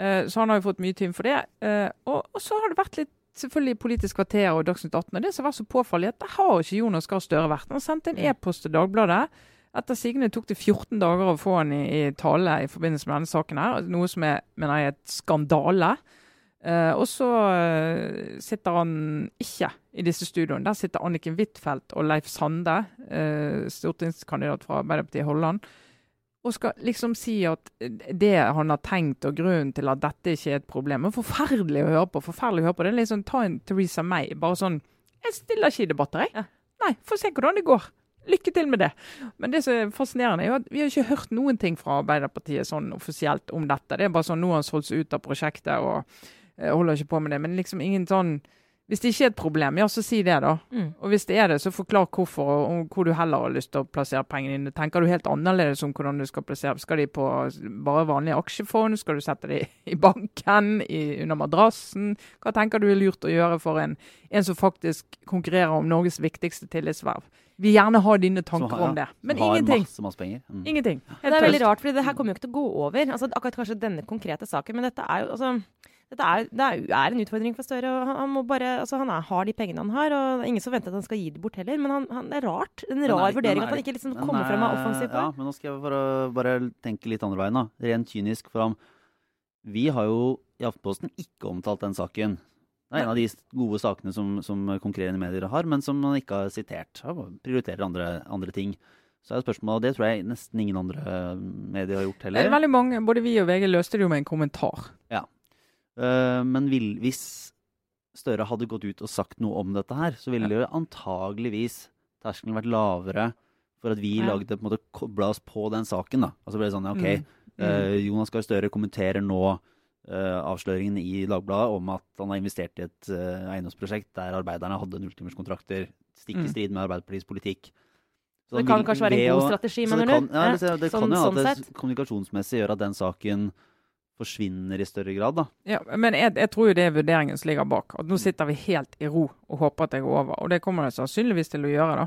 Uh, så han har jo fått mye tyn for det. Uh, og, og så har det vært litt selvfølgelig Politisk kvarter og Dagsnytt 18. Og det som har vært så påfallende, at det har ikke Jonas Gahr Støre vært. Han sendte en e-post til Dagbladet. Etter sigende tok det 14 dager å få han i, i tale i forbindelse med denne saken. her, Noe som er, mener jeg, et skandale. Eh, og så eh, sitter han ikke i disse studioene. Der sitter Anniken Huitfeldt og Leif Sande, eh, stortingskandidat fra Arbeiderpartiet i Holland, og skal liksom si at det han har tenkt og grunnen til at dette ikke er et problem, er forferdelig å høre på. forferdelig å høre på. Det er litt sånn, Ta en Theresa May. Bare sånn Jeg stiller ikke i debatter, jeg. Ja. Nei, få se hvordan det går. Lykke til med det. Men det som er fascinerende, er jo at vi har ikke hørt noen ting fra Arbeiderpartiet sånn offisielt om dette. Det er bare sånn nå har han solgt seg ut av prosjektet og eh, holder ikke på med det. Men liksom ingen sånn Hvis det ikke er et problem, ja, så si det, da. Mm. Og hvis det er det, så forklar hvorfor, og hvor du heller har lyst til å plassere pengene dine. Tenker du helt annerledes om hvordan du skal plassere? Skal de på bare vanlige aksjefond? Skal du sette de i banken? I, under madrassen? Hva tenker du er lurt å gjøre for en, en som faktisk konkurrerer om Norges viktigste tillitsverv? Vi gjerne ha dine tanker har, ja. om det. Men har ingenting. Masse, masse penger. Mm. Ingenting. Det er veldig rart, for det her kommer jo ikke til å gå over. Altså, akkurat kanskje denne konkrete saken, men dette er jo altså dette er, det er, er en utfordring for Støre. og Han, han, må bare, altså, han er, har de pengene han har, og det er ingen som venter at han skal gi det bort heller. Men han, han, det er rart. En rar er- vurdering er, at han ikke liksom kommer er- frem med offensivt Ja, men nå skal jeg bare, bare tenke litt andre veien, da. Rent kynisk. For ham. Vi har jo i Aftenposten ikke omtalt den saken. Det er en av de gode sakene som, som konkurrerende medier har, men som man ikke har sitert. Ja, Prioriterer andre, andre ting. Så er spørsmålet, og det tror jeg nesten ingen andre medier har gjort heller. Det er veldig mange, Både vi og VG løste det jo med en kommentar. Eh, men vil, hvis Støre hadde gått ut og sagt noe om dette her, så ville jo antageligvis terskelen vært lavere for at vi Ja. lagde på en måte kobla oss på den saken. da. Altså ble det sånn, ok, Mm. eh, Jonas Gahr Støre kommenterer nå eh, avsløringen i Dagbladet om at han har investert i et eh, eiendomsprosjekt der arbeiderne hadde nulltimerskontrakter stikk i Mm. strid med Arbeiderpartiets politikk. Så Det kan vil- kanskje være en god strategi, mener du? Ja, det, det Sånn- kan jo sånn at det kommunikasjonsmessig gjør at den saken forsvinner i større grad, da. Ja, men jeg, jeg tror jo det er vurderingen som ligger bak. At nå sitter vi helt i ro og håper at det går over. Og det kommer det sannsynligvis til å gjøre, da.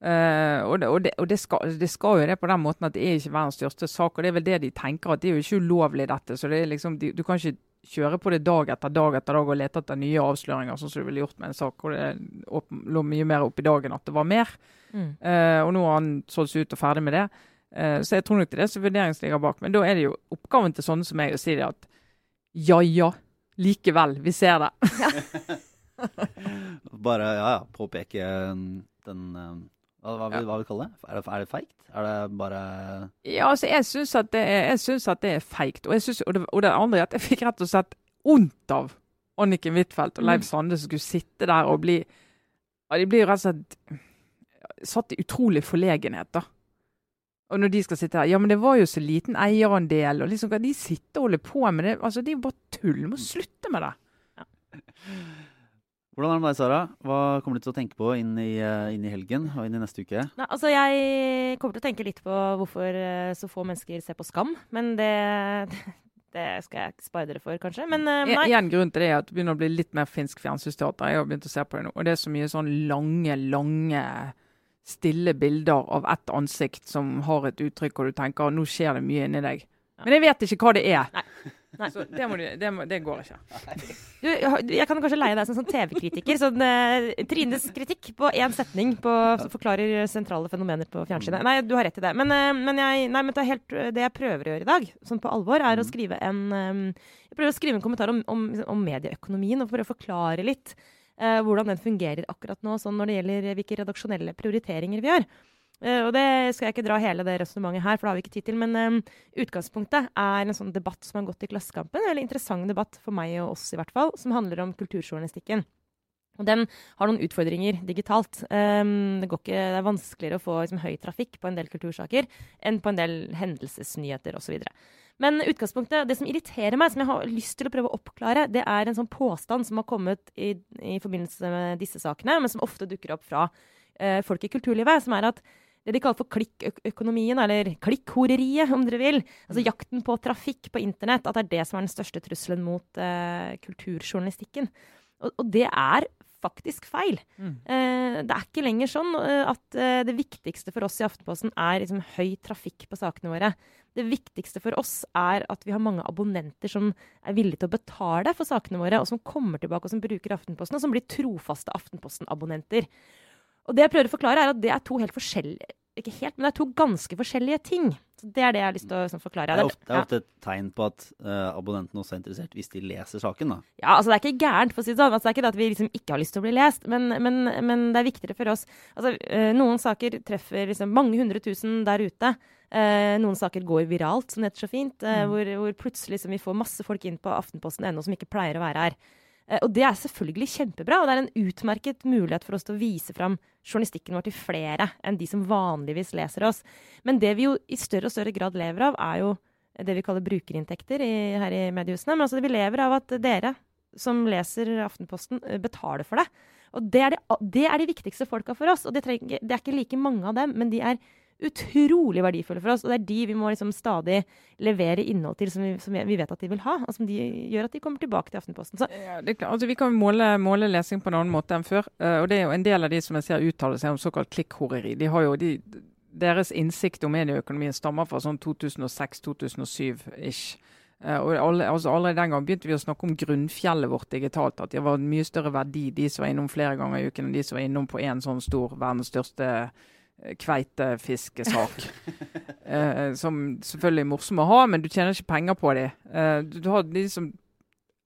Eh, og det, og, det, og det, skal, det skal jo det på den måten at det er ikke verdens største sak. Og det er vel det de tenker, at det er jo ikke ulovlig dette. Så det er liksom, de, du kan ikke kjøre på det dag etter dag etter dag og lete etter nye avsløringer, sånn som du ville gjort med en sak hvor det opp, lå mye mer opp i dagen at det var mer. Mm. Uh, og nå har han solgt seg ut og ferdig med det. Uh, så jeg tror nok det er det som vurderingen ligger bak. Men da er det jo oppgaven til sånne som meg å si det at ja ja, likevel, vi ser det. Bare ja, ja, påpeke den hva, hva, vil, hva vil vi kalle det? Er det, er det feigt? Er det bare Ja, altså, jeg syns at det er, synes at det er feigt. Og, og, og det andre er at jeg fikk rett og slett vondt av Anniken Huitfeldt og Leif Sande som skulle sitte der og bli ja, De blir jo rett og slett satt i utrolig forlegenhet, da. Og når de skal sitte her Ja, men det var jo så liten eierandel, og liksom de sitter og holder på med det? Altså, Det er jo bare tull. Du må slutte med det. Hvordan er det med deg, Sara? Hva kommer du til å tenke på inn i, eh, inn i helgen og inn i neste uke? Nei, altså jeg kommer til å tenke litt på hvorfor eh, så få mennesker ser på Skam, men det, det skal jeg ikke spare dere for, kanskje. Men eh, En, nei. en grunn til det er at det begynner å bli litt mer finsk fjernsynsteater. Jeg har begynt å se på det nå. Og det er så mye sånn lange, lange stille bilder av ett ansikt som har et uttrykk, og du tenker nå skjer det mye inni deg. Men jeg vet ikke hva det er. Nei. Så det, du, det, må, det går ikke. Du, jeg kan kanskje leie deg som sånn TV-kritiker. Sånn, uh, Trines kritikk på én setning på, som forklarer sentrale fenomener på fjernsynet. Nei, du har rett i det. Men, uh, men, jeg, nei, men det, helt, det jeg prøver å gjøre i dag, sånn på alvor, er å skrive en um, Jeg prøver å skrive en kommentar om, om, om medieøkonomien og prøve å forklare litt uh, hvordan den fungerer akkurat nå, sånn når det gjelder hvilke redaksjonelle prioriteringer vi gjør. Eh, og det skal jeg ikke dra hele det resonnementet her, for det har vi ikke tid til. Men um, utgangspunktet er en sånn debatt som har gått i Klassekampen. En interessant debatt for meg og oss, i hvert fall, som handler om kulturjournalistikken. Og den har noen utfordringer digitalt. Um, det, ikke, det er vanskeligere å få liksom, høy trafikk på en del kultursaker enn på en del hendelsesnyheter osv. Men utgangspunktet, det som irriterer meg, som jeg har lyst til å prøve å oppklare, det er en sånn påstand som har kommet i, i forbindelse med disse sakene, men som ofte dukker opp fra uh, folk i kulturlivet, som er at det de kaller for klikkøkonomien, eller klikkhoreriet, om dere vil. Altså jakten på trafikk på internett. At det er det som er den største trusselen mot eh, kulturjournalistikken. Og, og det er faktisk feil. Mm. Eh, det er ikke lenger sånn eh, at eh, det viktigste for oss i Aftenposten er liksom, høy trafikk på sakene våre. Det viktigste for oss er at vi har mange abonnenter som er villige til å betale for sakene våre, og som kommer tilbake og som bruker Aftenposten, og som blir trofaste Aftenposten-abonnenter. Og det jeg prøver å forklare, er at det er to helt forskjellige ikke helt, men det er to ganske forskjellige ting. Så Det er det jeg har lyst til å sånn, forklare. Det er ofte, det er Ja. ofte et tegn på at uh, abonnenten også er interessert hvis de leser saken. da. Ja, altså Det er ikke gærent, for å si det sånn. Altså, det er ikke det at vi liksom ikke har lyst til å bli lest, men, men, men det er viktigere for oss. Altså, uh, Noen saker treffer liksom mange hundre tusen der ute. Uh, noen saker går viralt, som det heter så fint. Mm. hvor, hvor plutselig liksom, vi får masse folk inn på aftenposten.no som ikke pleier å være her. Eh, og det er selvfølgelig kjempebra, og det er en utmerket mulighet for oss til å vise fram journalistikken vår til flere enn de som vanligvis leser oss. Men det vi jo i større og større grad lever av, er jo det vi kaller brukerinntekter i, her i mediehusene. Men altså, det vi lever av at dere som leser Aftenposten, eh, betaler for det. Og det er, det, det er de viktigste folka for oss. Og det, trenger, det er ikke like mange av dem, men de er utrolig verdifulle for oss. Og det er de vi må liksom stadig levere innhold til som vi, som vi vet at de vil ha. Og som de gjør at de kommer tilbake til Aftenposten. Ja, altså, vi kan måle, måle, lesing på en annen måte enn før. Uh, og det er jo en del av de som jeg ser uttale seg om såkalt klikkhoreri. De har jo de, deres innsikt om medieøkonomien stammer fra sånn 2006-2007-ish. Uh, og alle, altså Allerede den gang begynte vi å snakke om grunnfjellet vårt digitalt. At det var mye større verdi de som var innom flere ganger i uken, enn de som var innom på én sånn stor, verdens største Eh, kveitefiskesak. eh, som selvfølgelig er morsom å ha, men du tjener ikke penger på dem. Eh, du, du, har de som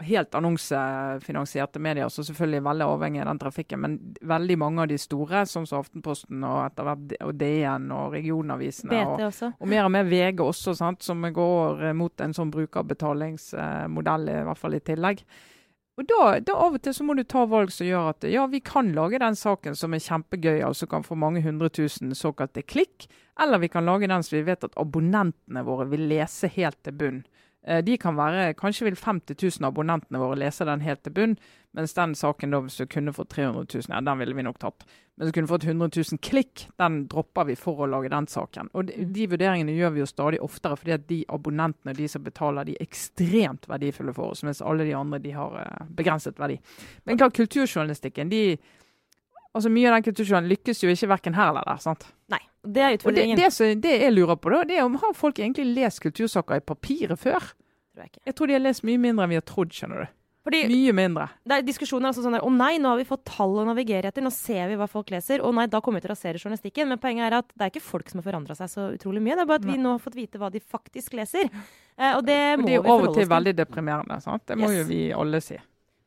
helt annonsefinansierte medier, som selvfølgelig er veldig avhengig av den trafikken. Men veldig mange av de store, som Aftenposten og etter hvert og DN og regionavisene, og, og, mer og mer VG også, sant, som går mot en sånn brukerbetalingsmodell, i hvert fall i tillegg. Og da, da, Av og til så må du ta valg som gjør at ja, vi kan lage den saken som er kjempegøy, altså kan få mange hundre tusen såkalte klikk. Eller vi kan lage den som vi vet at abonnentene våre vil lese helt til bunn. Eh, de kan være, Kanskje vil 50 000 abonnentene våre lese den helt til bunn, mens den saken da, hvis du kunne fått 300 000, ja, den ville vi nok tatt. Men hvis du kunne fått 100 000 klikk, den dropper vi for å lage den saken. Og de, de vurderingene gjør vi jo stadig oftere, fordi at de abonnentene de som betaler, de er ekstremt verdifulle for oss, mens alle de andre de har uh, begrenset verdi. Men klart, kulturjournalistikken, de Altså Mye av den kulturjournalen lykkes jo ikke verken her eller der. sant? Nei, det er utfordringen. Det, det, det, jeg lurer på, da, det er om har folk egentlig lest kultursaker i papiret før? Tror jeg, jeg tror de har lest mye mindre enn vi har trodd, skjønner du. Fordi Mye mindre. Det er diskusjoner altså sånn der, Å nei, nå har vi fått tall å navigere etter. Nå ser vi hva folk leser. Å nei, da kommer vi til å rasere journalistikken. Men poenget er at det er ikke folk som har forandra seg så utrolig mye. Det er bare at vi nå har fått vite hva de faktisk leser. Eh, og det må til. Det er jo av og til veldig deprimerende. sant? Det må yes. jo vi alle si.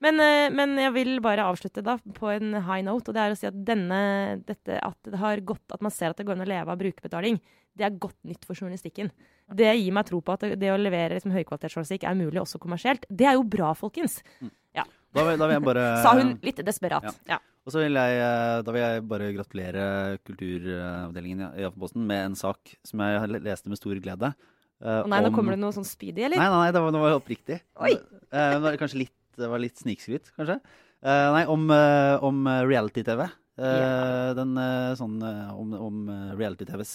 Men, eh, men, jeg vil bare avslutte da på en high note. og det er å si At denne, dette, at det har gått, at man ser at det går an å leve av brukerbetaling, det er godt nytt for journalistikken. Det gir meg tro på at det å levere liksom, høykvalitetsjournalistikk er mulig også kommersielt. Det er jo bra, folkens. Mm. Ja. Da vil, da vil bare Sa hun litt desperat. Ja. ja. Og så vil jeg, eh, da vil jeg bare gratulere kulturavdelingen i Aftenposten med en sak som jeg leste med stor glede. Uh, nei, om... nå kommer det noe sånn speedy, eller? Nei, nei, nei det var, det var oppriktig. Oi. Uh, kanskje litt, det var litt snikskryt, kanskje. Uh, nei, om, om reality-TV. Yeah. Den sånn om, om reality-TVs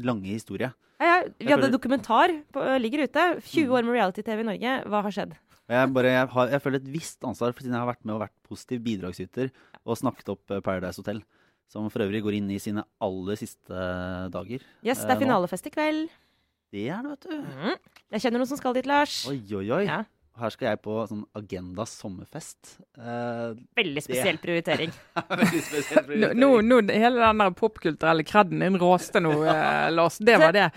lange historie. Ja, ja, vi hadde dokumentar, på, ligger ute. 20 mm. år med reality-TV i Norge. Hva har skjedd? Jeg, bare, jeg, har, jeg, føler et visst ansvar, for siden jeg har vært med og vært positiv bidragsyter og snakket opp eh, Paradise Hotel. Som for øvrig går inn i sine aller siste dager. Yes, det er eh, finalefest i kveld. Det er det, vet du. Mm. Jeg kjenner noen som skal dit, Lars. Oi, oi, oi. Ja. Her skal jeg på sånn Agenda sommerfest. Uh, Veldig spesiell det. prioritering. Veldig spesiell prioritering. Nå, nå, hele den der popkulturelle kredden din råste nå, uh, Lars. Det var det.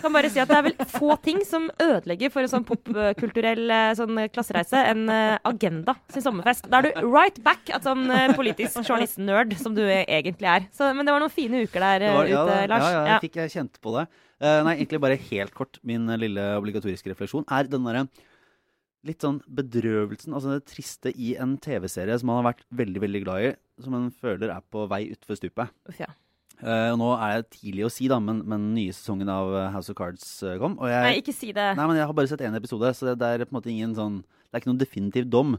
Kan bare si at det er vel få ting som ødelegger for en sånn popkulturell uh, sånn klassereise enn Agenda sin sommerfest. Da er du right back at sånn politisk journalist-nerd som du egentlig er. Så, men det var noen fine uker der var, ute, ja, Lars. Ja, ja, jeg fikk jeg kjent på det. nei, egentlig bare helt kort. Min lille obligatoriske refleksjon er den derre litt sånn bedrøvelsen, altså det triste i en TV-serie som man har vært veldig veldig glad i, som man føler er på vei utfor stupet. Uff, ja. Uh, og nå er det tidlig å si, da, men, men den nye sesongen av House of Cards uh, kom. Jeg, nei, ikke si det. Nei, men Jeg har bare sett én episode, så det, det, er på en måte ingen sånn Det er ikke noen definitiv dom.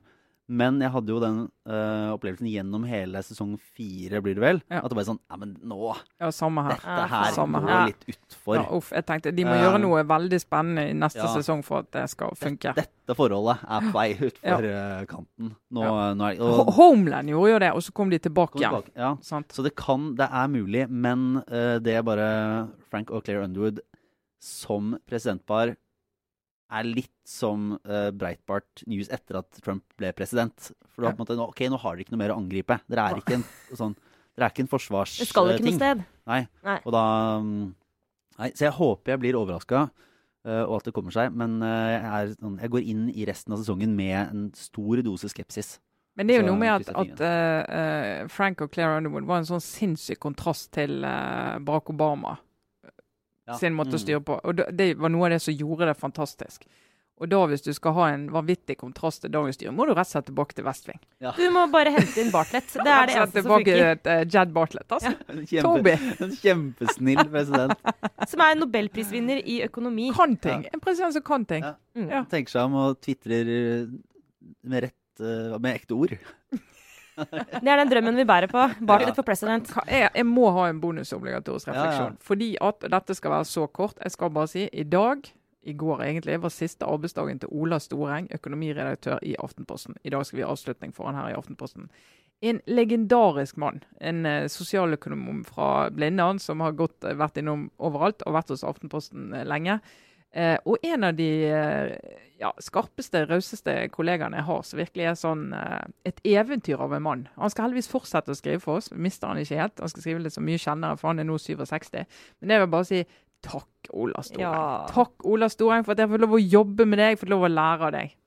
Men jeg hadde jo den uh, opplevelsen gjennom hele sesong fire, blir det vel. Ja. At det bare sånn Ja, men nå Ja, samme her. Dette her samme går litt utfor. Ja, uff, jeg tenkte de må uh, gjøre noe veldig spennende i neste ja. sesong for at det skal funke. Dette, dette forholdet er på vei utfor ja. uh, kanten. Nå, nå er, og, Homeland gjorde jo det, og så kom de tilbake igjen. Ja. Så det kan Det er mulig, men uh, det er bare Frank og Claire Underwood som presidentpar er litt som uh, Breitbart News etter at Trump ble president. For da, på en måte, ok, nå har dere ikke noe mer å angripe. Dere er ikke en, sånn, dere er ikke en forsvarsting. Det skal ikke noe sted. Nei. nei. Og da mm, Nei, så jeg håper jeg blir overraska. Uh, og at det kommer seg. Men uh, jeg, er, sånn, jeg, går inn i resten av sesongen med en stor dose skepsis. Men det er jo så, noe med at, at uh, Frank og Claire Underwood var en sånn sinnssyk kontrast til Barack Obama ja. sin måte å mm. styre på. Og Det var noe av det som gjorde det fantastisk. Og da hvis du skal ha en vanvittig kontrast til dagens styre, må du rett og slett tilbake til Vestving. Ja. Du må bare hente inn Bartlett. Det er det eneste som funker. Tilbake til uh, Jad Bartlett, altså. Ja. Kjempe, en kjempesnill president. som er nobelprisvinner i økonomi. Kan ting. En president som kan ting. Ja. Mm. Tenker seg om og tvitrer med, rett, eh, med ekte ord. Det er den drømmen vi bærer på. Bartlett for president. Jeg, jeg må ha en bonusobligatorisk Ja, ja. refleksjon. Fordi at dette skal være så kort. Jeg skal bare si i dag, i går egentlig, var siste arbeidsdagen til Ola Storeng, økonomiredaktør i Aftenposten. I dag skal vi ha avslutning for han her i Aftenposten. En legendarisk mann. En eh, sosialøkonom fra Blindern som har gått, eh, vært innom overalt og vært hos Aftenposten eh, lenge. Eh, og en av de eh, ja, skarpeste, rauseste kollegaene jeg har, som virkelig er sånn eh, et eventyr av en mann. Han skal heldigvis fortsette å skrive for oss. Mister han ikke helt. Han skal skrive litt så mye kjennere, for han er nå 67. Men jeg vil bare si takk, Ola Storeng. Ja. Takk, Ola Storeng, for at jeg får lov å jobbe med deg, får lov å lære av deg.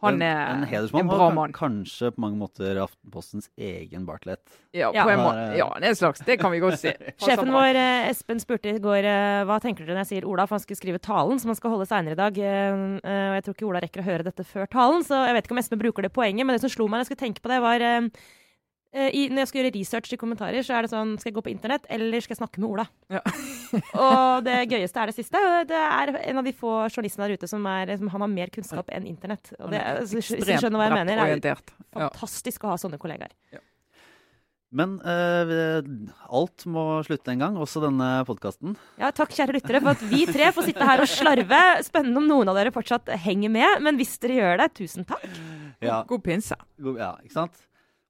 Han er en en, hedersmann. bra mann. Kanskje på mange måter Aftenpostens egen Bartlett. Ja, Ja. en ja, det en slags. Det kan vi godt si. Sjefen vår, eh, Espen, spurte i går eh, hva tenker dere når jeg sier Ola, for han skulle skrive talen som han skal holde seinere i dag. eh, Og jeg tror ikke Ola rekker å høre dette før talen, så jeg vet ikke om Espen bruker det poenget. Men det som slo meg når jeg skulle tenke på det, var i, Når jeg skal gjøre research i kommentarer, så er det sånn Skal jeg gå på internett, eller skal jeg snakke med Ola? Ja. og det gøyeste er det siste. Det er en av de få journalistene der ute som, er, som han har mer kunnskap enn internett. Og det, hvis du skjønner hva jeg mener, det er fantastisk Ja. å ha sånne kollegaer. Men uh, alt må slutte en gang, også denne podkasten. Ja, takk, kjære lyttere, for at vi tre får sitte her og slarve. Spennende om noen av dere fortsatt henger med, men hvis dere gjør det, tusen takk. Ja, God pinse. god- ja, ikke sant?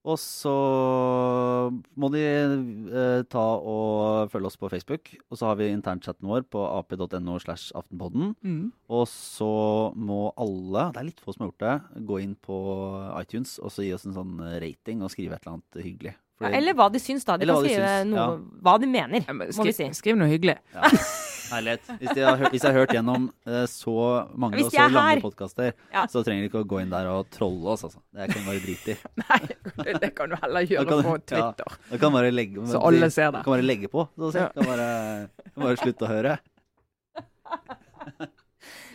Og så må de eh, ta og følge oss på Facebook. Og så har vi internchatten vår på ap.no slash aftenpodden. Mm. Og så må alle, det er litt få som har gjort det, gå inn på iTunes og så gi oss en sånn rating og skrive et eller annet hyggelig. Ja, eller hva de syns, da. De kan de skrive syns, noe, ja. hva de mener, Ja, men må vi si. skriv, skriv noe hyggelig. Ja, herlighet. Hvis jeg har, hvis jeg har hørt gjennom eh, så mange Hvis og så er lange her. podkaster, Ja. så trenger de ikke å gå inn der og trolle oss, altså. Det kan bare drite i. Nei, det, det kan du heller Da gjøre på ja. Twitter. Da kan bare legge, Så alle ser det. Kan bare legge på. Så Ja. kan bare, kan bare slutte å høre.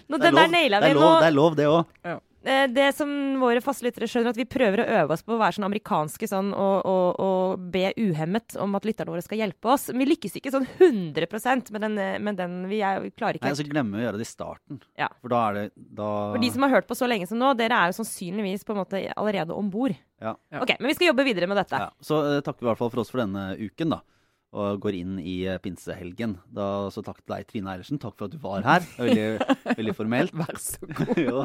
Nå, Det den der lov, naila det vi er nå. lov, det, er lov, det òg. Det som våre faste lyttere skjønner, at vi prøver å øve oss på å være sånn amerikanske sånn, og, og, og be uhemmet om at lytterne våre skal hjelpe oss. Vi lykkes ikke sånn 100 med den, eh, med den vi er, vi klarer ikke Nei, så glemmer vi å gjøre det i starten. Ja. For da er det da For de som har hørt på så lenge som nå, dere er jo sannsynligvis på en måte allerede om bord. Ja. Ja. Ok, men vi skal jobbe videre med dette. Ja, så uh, takker vi i hvert fall for oss for denne uken, da. Og går inn i eh, pinsehelgen. Da, så takk til deg, Trine Eilertsen. Takk for at du var her. Er Veldig, veldig formelt. Vær så god. jo.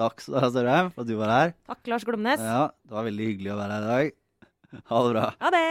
Takk Sørheim, for at du var her. Takk, Lars Glomnes. Ja, Det var veldig hyggelig å være her i dag. Ha det bra. Ha det!